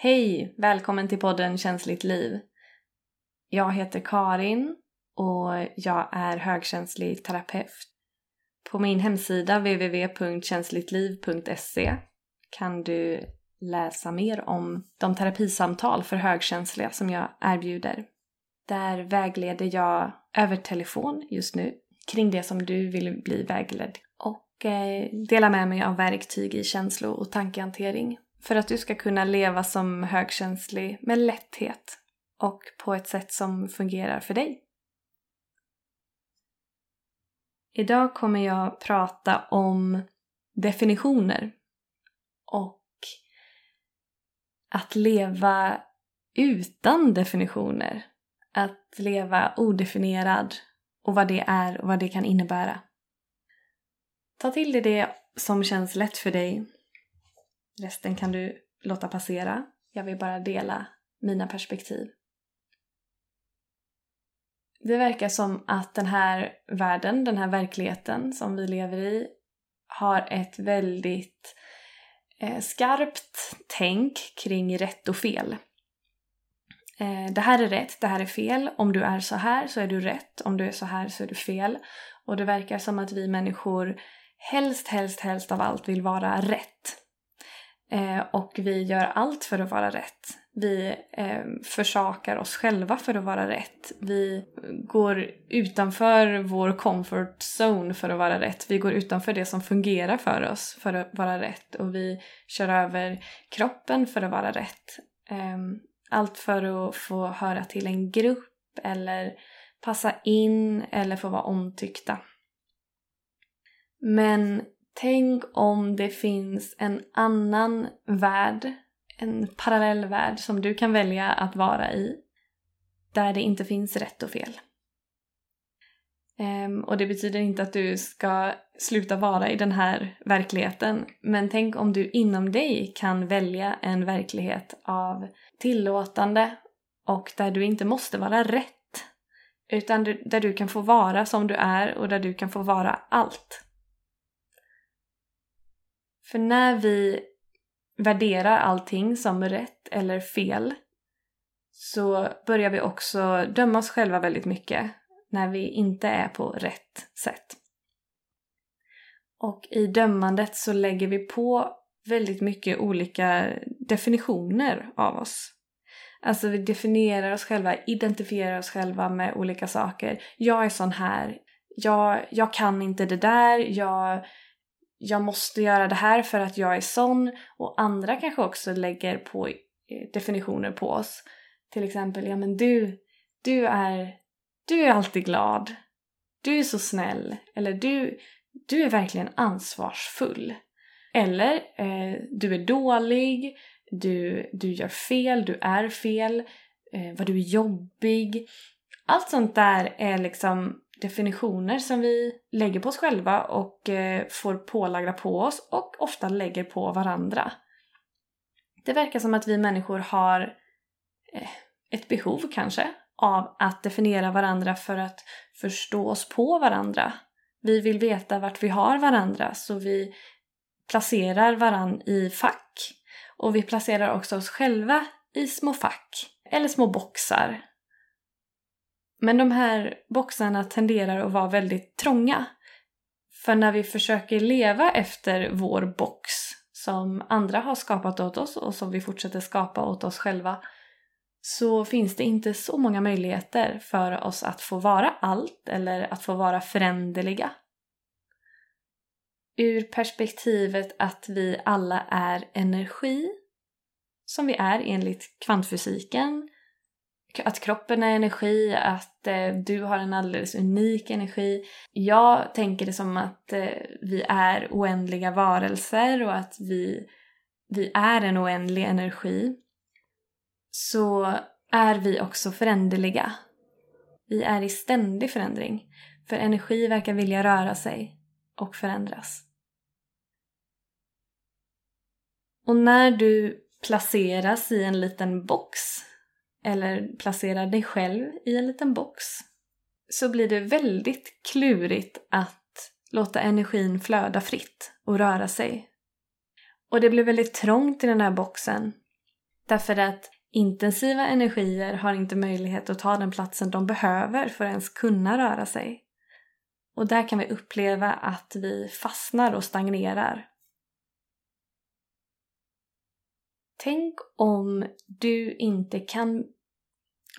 Hej! Välkommen till podden Känsligt liv. Jag heter Karin och jag är högkänslig terapeut. På min hemsida www.känsligtliv.se kan du läsa mer om de terapisamtal för högkänsliga som jag erbjuder. Där vägleder jag över telefon just nu kring det som du vill bli vägledd och eh, delar med mig av verktyg i känslo och tankehantering för att du ska kunna leva som högkänslig med lätthet och på ett sätt som fungerar för dig. Idag kommer jag prata om definitioner och att leva utan definitioner. Att leva odefinierad och vad det är och vad det kan innebära. Ta till dig det som känns lätt för dig. Resten kan du låta passera. Jag vill bara dela mina perspektiv. Det verkar som att den här världen, den här verkligheten som vi lever i har ett väldigt eh, skarpt tänk kring rätt och fel. Eh, det här är rätt, det här är fel. Om du är så här så är du rätt. Om du är så här så är du fel. Och det verkar som att vi människor helst, helst, helst av allt vill vara rätt. Eh, och vi gör allt för att vara rätt. Vi eh, försakar oss själva för att vara rätt. Vi går utanför vår comfort zone för att vara rätt. Vi går utanför det som fungerar för oss för att vara rätt. Och vi kör över kroppen för att vara rätt. Eh, allt för att få höra till en grupp eller passa in eller få vara omtyckta. Men tänk om det finns en annan värld, en parallell värld som du kan välja att vara i. Där det inte finns rätt och fel. Ehm, och det betyder inte att du ska sluta vara i den här verkligheten. Men tänk om du inom dig kan välja en verklighet av tillåtande och där du inte måste vara rätt. Utan du, där du kan få vara som du är och där du kan få vara allt. För när vi värderar allting som rätt eller fel så börjar vi också döma oss själva väldigt mycket när vi inte är på rätt sätt. Och i dömandet så lägger vi på väldigt mycket olika definitioner av oss. Alltså vi definierar oss själva, identifierar oss själva med olika saker. Jag är sån här. Jag, jag kan inte det där. Jag, jag måste göra det här för att jag är sån. Och andra kanske också lägger på eh, definitioner på oss. Till exempel, ja men du, du är, du är alltid glad. Du är så snäll. Eller du, du är verkligen ansvarsfull. Eller eh, du är dålig, du, du gör fel, du är fel, eh, vad du är jobbig. Allt sånt där är liksom definitioner som vi lägger på oss själva och eh, får pålagda på oss och ofta lägger på varandra. Det verkar som att vi människor har eh, ett behov kanske av att definiera varandra för att förstå oss på varandra. Vi vill veta vart vi har varandra så vi placerar varann i fack. Och vi placerar också oss själva i små fack eller små boxar men de här boxarna tenderar att vara väldigt trånga. För när vi försöker leva efter vår box som andra har skapat åt oss och som vi fortsätter skapa åt oss själva så finns det inte så många möjligheter för oss att få vara allt eller att få vara föränderliga. Ur perspektivet att vi alla är energi, som vi är enligt kvantfysiken, att kroppen är energi, att eh, du har en alldeles unik energi. Jag tänker det som att eh, vi är oändliga varelser och att vi, vi är en oändlig energi. Så är vi också föränderliga. Vi är i ständig förändring. För energi verkar vilja röra sig och förändras. Och när du placeras i en liten box eller placerar dig själv i en liten box så blir det väldigt klurigt att låta energin flöda fritt och röra sig. Och det blir väldigt trångt i den här boxen. Därför att intensiva energier har inte möjlighet att ta den platsen de behöver för att ens kunna röra sig. Och där kan vi uppleva att vi fastnar och stagnerar. Tänk om du inte kan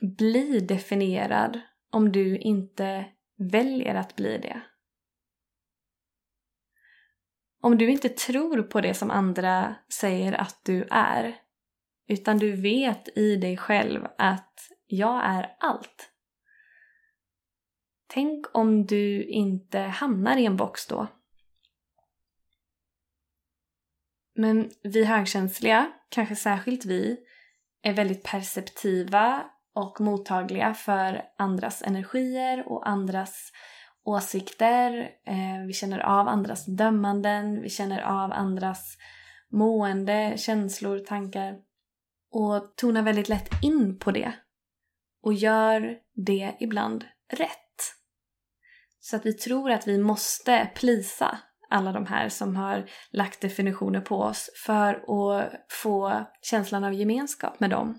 bli definierad om du inte väljer att bli det. Om du inte tror på det som andra säger att du är, utan du vet i dig själv att jag är allt. Tänk om du inte hamnar i en box då. Men vi högkänsliga, kanske särskilt vi, är väldigt perceptiva och mottagliga för andras energier och andras åsikter. Eh, vi känner av andras dömanden, vi känner av andras mående, känslor, tankar och tonar väldigt lätt in på det och gör det ibland rätt. Så att vi tror att vi måste plisa alla de här som har lagt definitioner på oss för att få känslan av gemenskap med dem.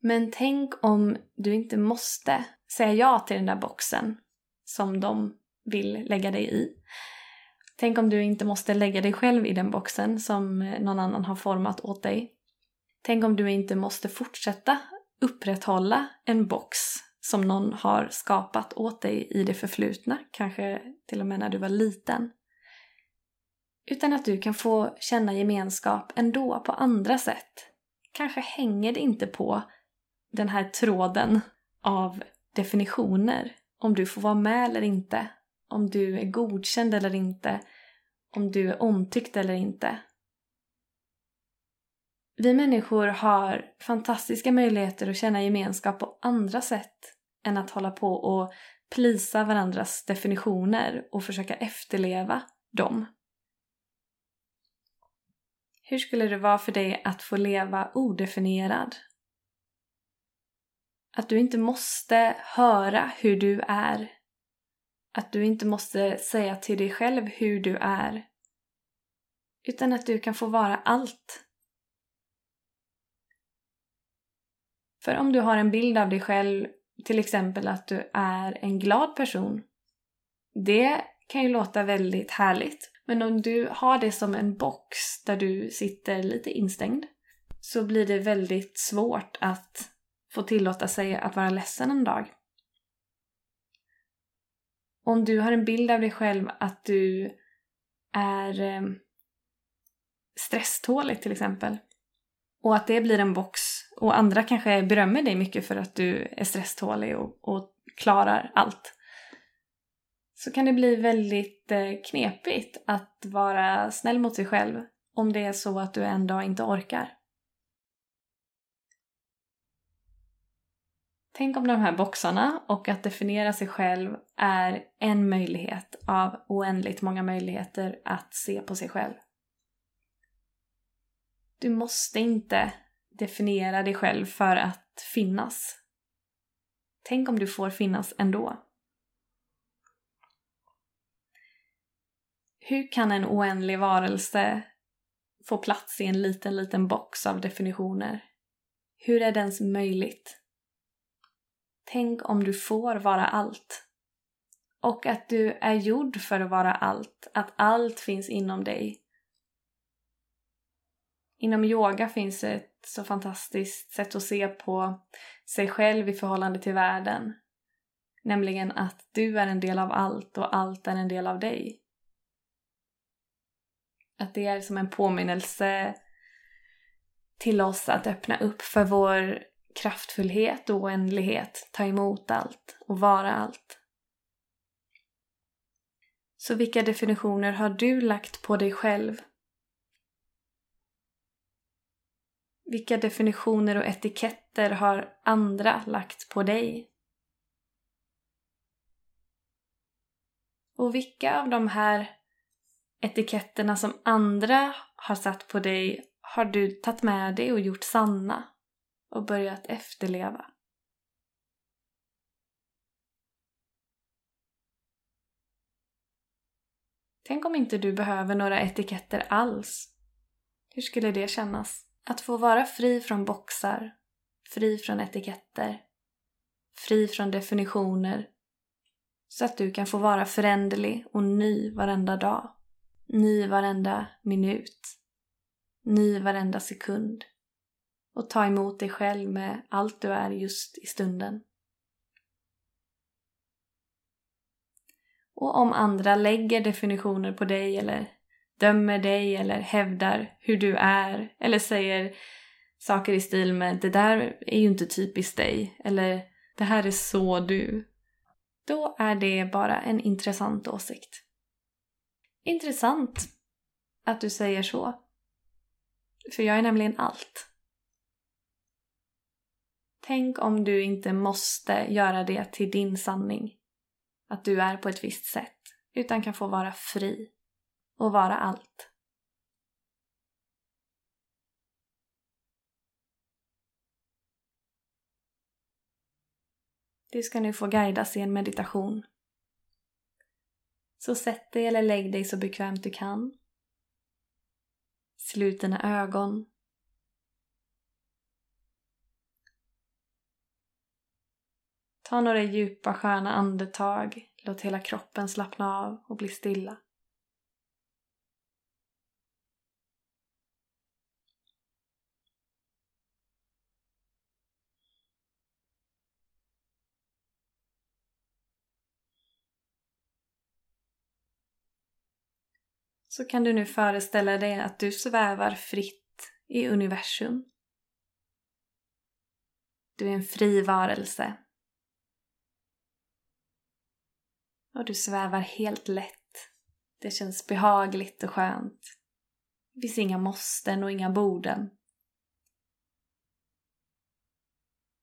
Men tänk om du inte måste säga ja till den där boxen som de vill lägga dig i. Tänk om du inte måste lägga dig själv i den boxen som någon annan har format åt dig. Tänk om du inte måste fortsätta upprätthålla en box som någon har skapat åt dig i det förflutna, kanske till och med när du var liten. Utan att du kan få känna gemenskap ändå på andra sätt. Kanske hänger det inte på den här tråden av definitioner. Om du får vara med eller inte. Om du är godkänd eller inte. Om du är omtyckt eller inte. Vi människor har fantastiska möjligheter att känna gemenskap på andra sätt än att hålla på och plisa varandras definitioner och försöka efterleva dem. Hur skulle det vara för dig att få leva odefinierad? Att du inte måste höra hur du är. Att du inte måste säga till dig själv hur du är. Utan att du kan få vara allt. För om du har en bild av dig själv, till exempel att du är en glad person. Det kan ju låta väldigt härligt. Men om du har det som en box där du sitter lite instängd så blir det väldigt svårt att få tillåta sig att vara ledsen en dag. Om du har en bild av dig själv att du är eh, stresstålig till exempel och att det blir en box och andra kanske berömmer dig mycket för att du är stresstålig och, och klarar allt så kan det bli väldigt eh, knepigt att vara snäll mot sig själv om det är så att du en dag inte orkar. Tänk om de här boxarna och att definiera sig själv är en möjlighet av oändligt många möjligheter att se på sig själv. Du måste inte definiera dig själv för att finnas. Tänk om du får finnas ändå. Hur kan en oändlig varelse få plats i en liten, liten box av definitioner? Hur är det ens möjligt? Tänk om du får vara allt. Och att du är gjord för att vara allt, att allt finns inom dig. Inom yoga finns ett så fantastiskt sätt att se på sig själv i förhållande till världen. Nämligen att du är en del av allt och allt är en del av dig. Att det är som en påminnelse till oss att öppna upp för vår kraftfullhet och oändlighet, ta emot allt och vara allt. Så vilka definitioner har du lagt på dig själv? Vilka definitioner och etiketter har andra lagt på dig? Och vilka av de här etiketterna som andra har satt på dig har du tagit med dig och gjort sanna och börjat efterleva. Tänk om inte du behöver några etiketter alls. Hur skulle det kännas? Att få vara fri från boxar, fri från etiketter, fri från definitioner så att du kan få vara föränderlig och ny varenda dag. Ny varenda minut. Ny varenda sekund. Och ta emot dig själv med allt du är just i stunden. Och om andra lägger definitioner på dig eller dömer dig eller hävdar hur du är eller säger saker i stil med det där är ju inte typiskt dig eller det här är så du. Då är det bara en intressant åsikt. Intressant att du säger så. För jag är nämligen allt. Tänk om du inte måste göra det till din sanning. Att du är på ett visst sätt. Utan kan få vara fri. Och vara allt. Du ska nu få guidas i en meditation. Så sätt dig eller lägg dig så bekvämt du kan. Slut dina ögon. Ta några djupa sköna andetag. Låt hela kroppen slappna av och bli stilla. Så kan du nu föreställa dig att du svävar fritt i universum. Du är en fri varelse. Och du svävar helt lätt. Det känns behagligt och skönt. Det finns inga måsten och inga borden.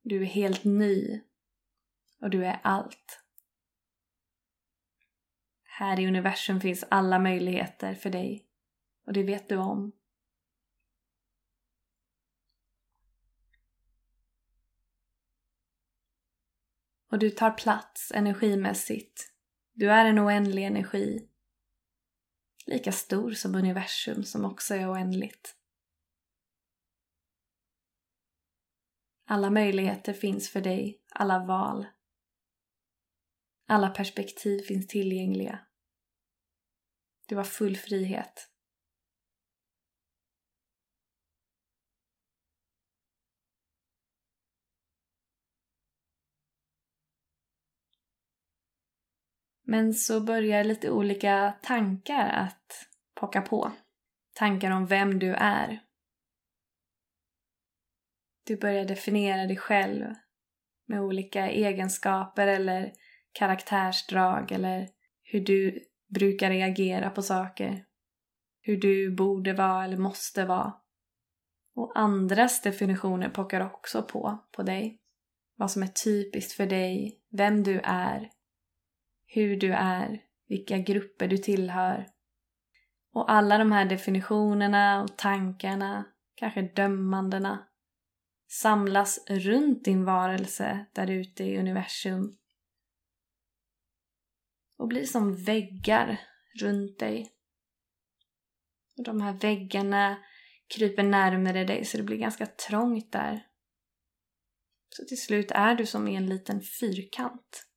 Du är helt ny. Och du är allt. Här i universum finns alla möjligheter för dig och det vet du om. Och du tar plats energimässigt. Du är en oändlig energi. Lika stor som universum som också är oändligt. Alla möjligheter finns för dig, alla val. Alla perspektiv finns tillgängliga. Du har full frihet. Men så börjar lite olika tankar att pocka på. Tankar om vem du är. Du börjar definiera dig själv med olika egenskaper eller karaktärsdrag eller hur du brukar reagera på saker. Hur du borde vara eller måste vara. Och andras definitioner pockar också på, på dig. Vad som är typiskt för dig, vem du är, hur du är, vilka grupper du tillhör. Och alla de här definitionerna och tankarna, kanske dömandena, samlas runt din varelse där ute i universum och blir som väggar runt dig. Och de här väggarna kryper närmare dig så det blir ganska trångt där. Så till slut är du som i en liten fyrkant.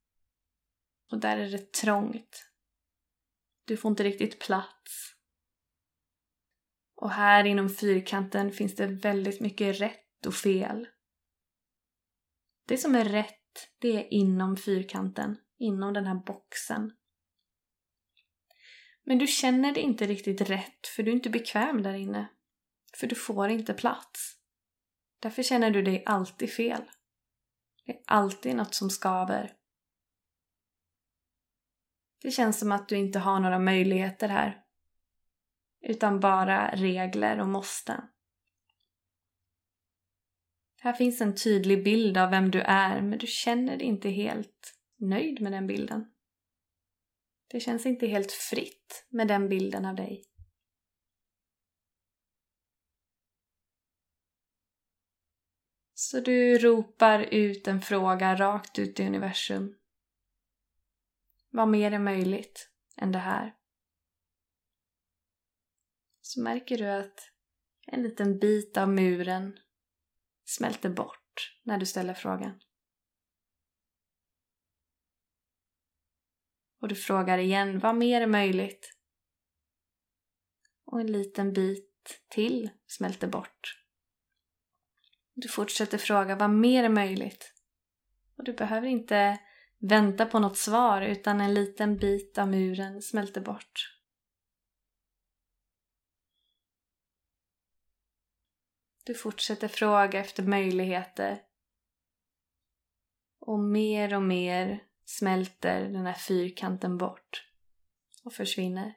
Och där är det trångt. Du får inte riktigt plats. Och här inom fyrkanten finns det väldigt mycket rätt och fel. Det som är rätt, det är inom fyrkanten inom den här boxen. Men du känner dig inte riktigt rätt för du är inte bekväm där inne. För du får inte plats. Därför känner du dig alltid fel. Det är alltid något som skaver. Det känns som att du inte har några möjligheter här. Utan bara regler och måsten. Här finns en tydlig bild av vem du är men du känner dig inte helt nöjd med den bilden. Det känns inte helt fritt med den bilden av dig. Så du ropar ut en fråga rakt ut i universum. Vad mer är möjligt än det här? Så märker du att En liten bit av muren smälter bort när du ställer frågan. Och du frågar igen, vad mer är möjligt? Och en liten bit till smälter bort. Du fortsätter fråga, vad mer är möjligt? Och du behöver inte vänta på något svar utan en liten bit av muren smälter bort. Du fortsätter fråga efter möjligheter. Och mer och mer smälter den här fyrkanten bort och försvinner.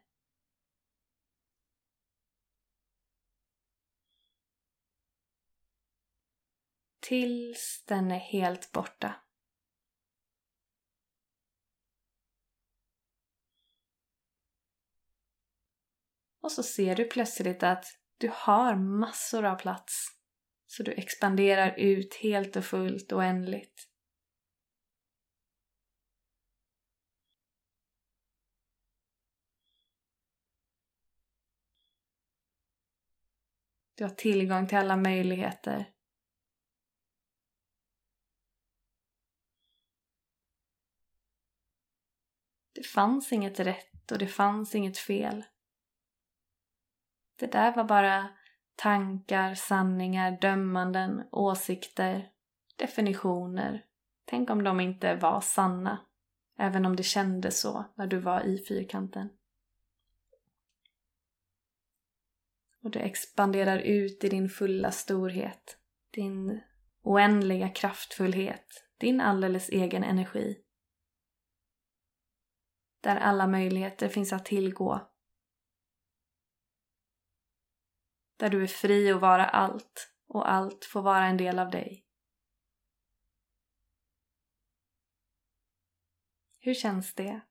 Tills den är helt borta. Och så ser du plötsligt att du har massor av plats. Så du expanderar ut helt och fullt oändligt. Du har tillgång till alla möjligheter. Det fanns inget rätt och det fanns inget fel. Det där var bara tankar, sanningar, dömanden, åsikter, definitioner. Tänk om de inte var sanna, även om det kändes så när du var i fyrkanten. Och du expanderar ut i din fulla storhet, din oändliga kraftfullhet, din alldeles egen energi. Där alla möjligheter finns att tillgå Där du är fri att vara allt och allt får vara en del av dig. Hur känns det?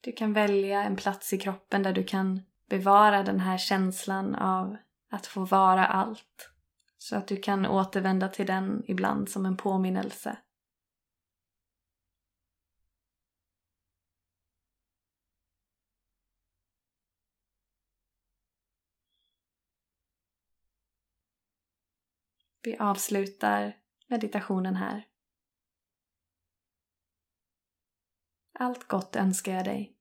Du kan välja en plats i kroppen där du kan bevara den här känslan av att få vara allt. Så att du kan återvända till den ibland som en påminnelse. Vi avslutar meditationen här. Allt gott önskar jag dig.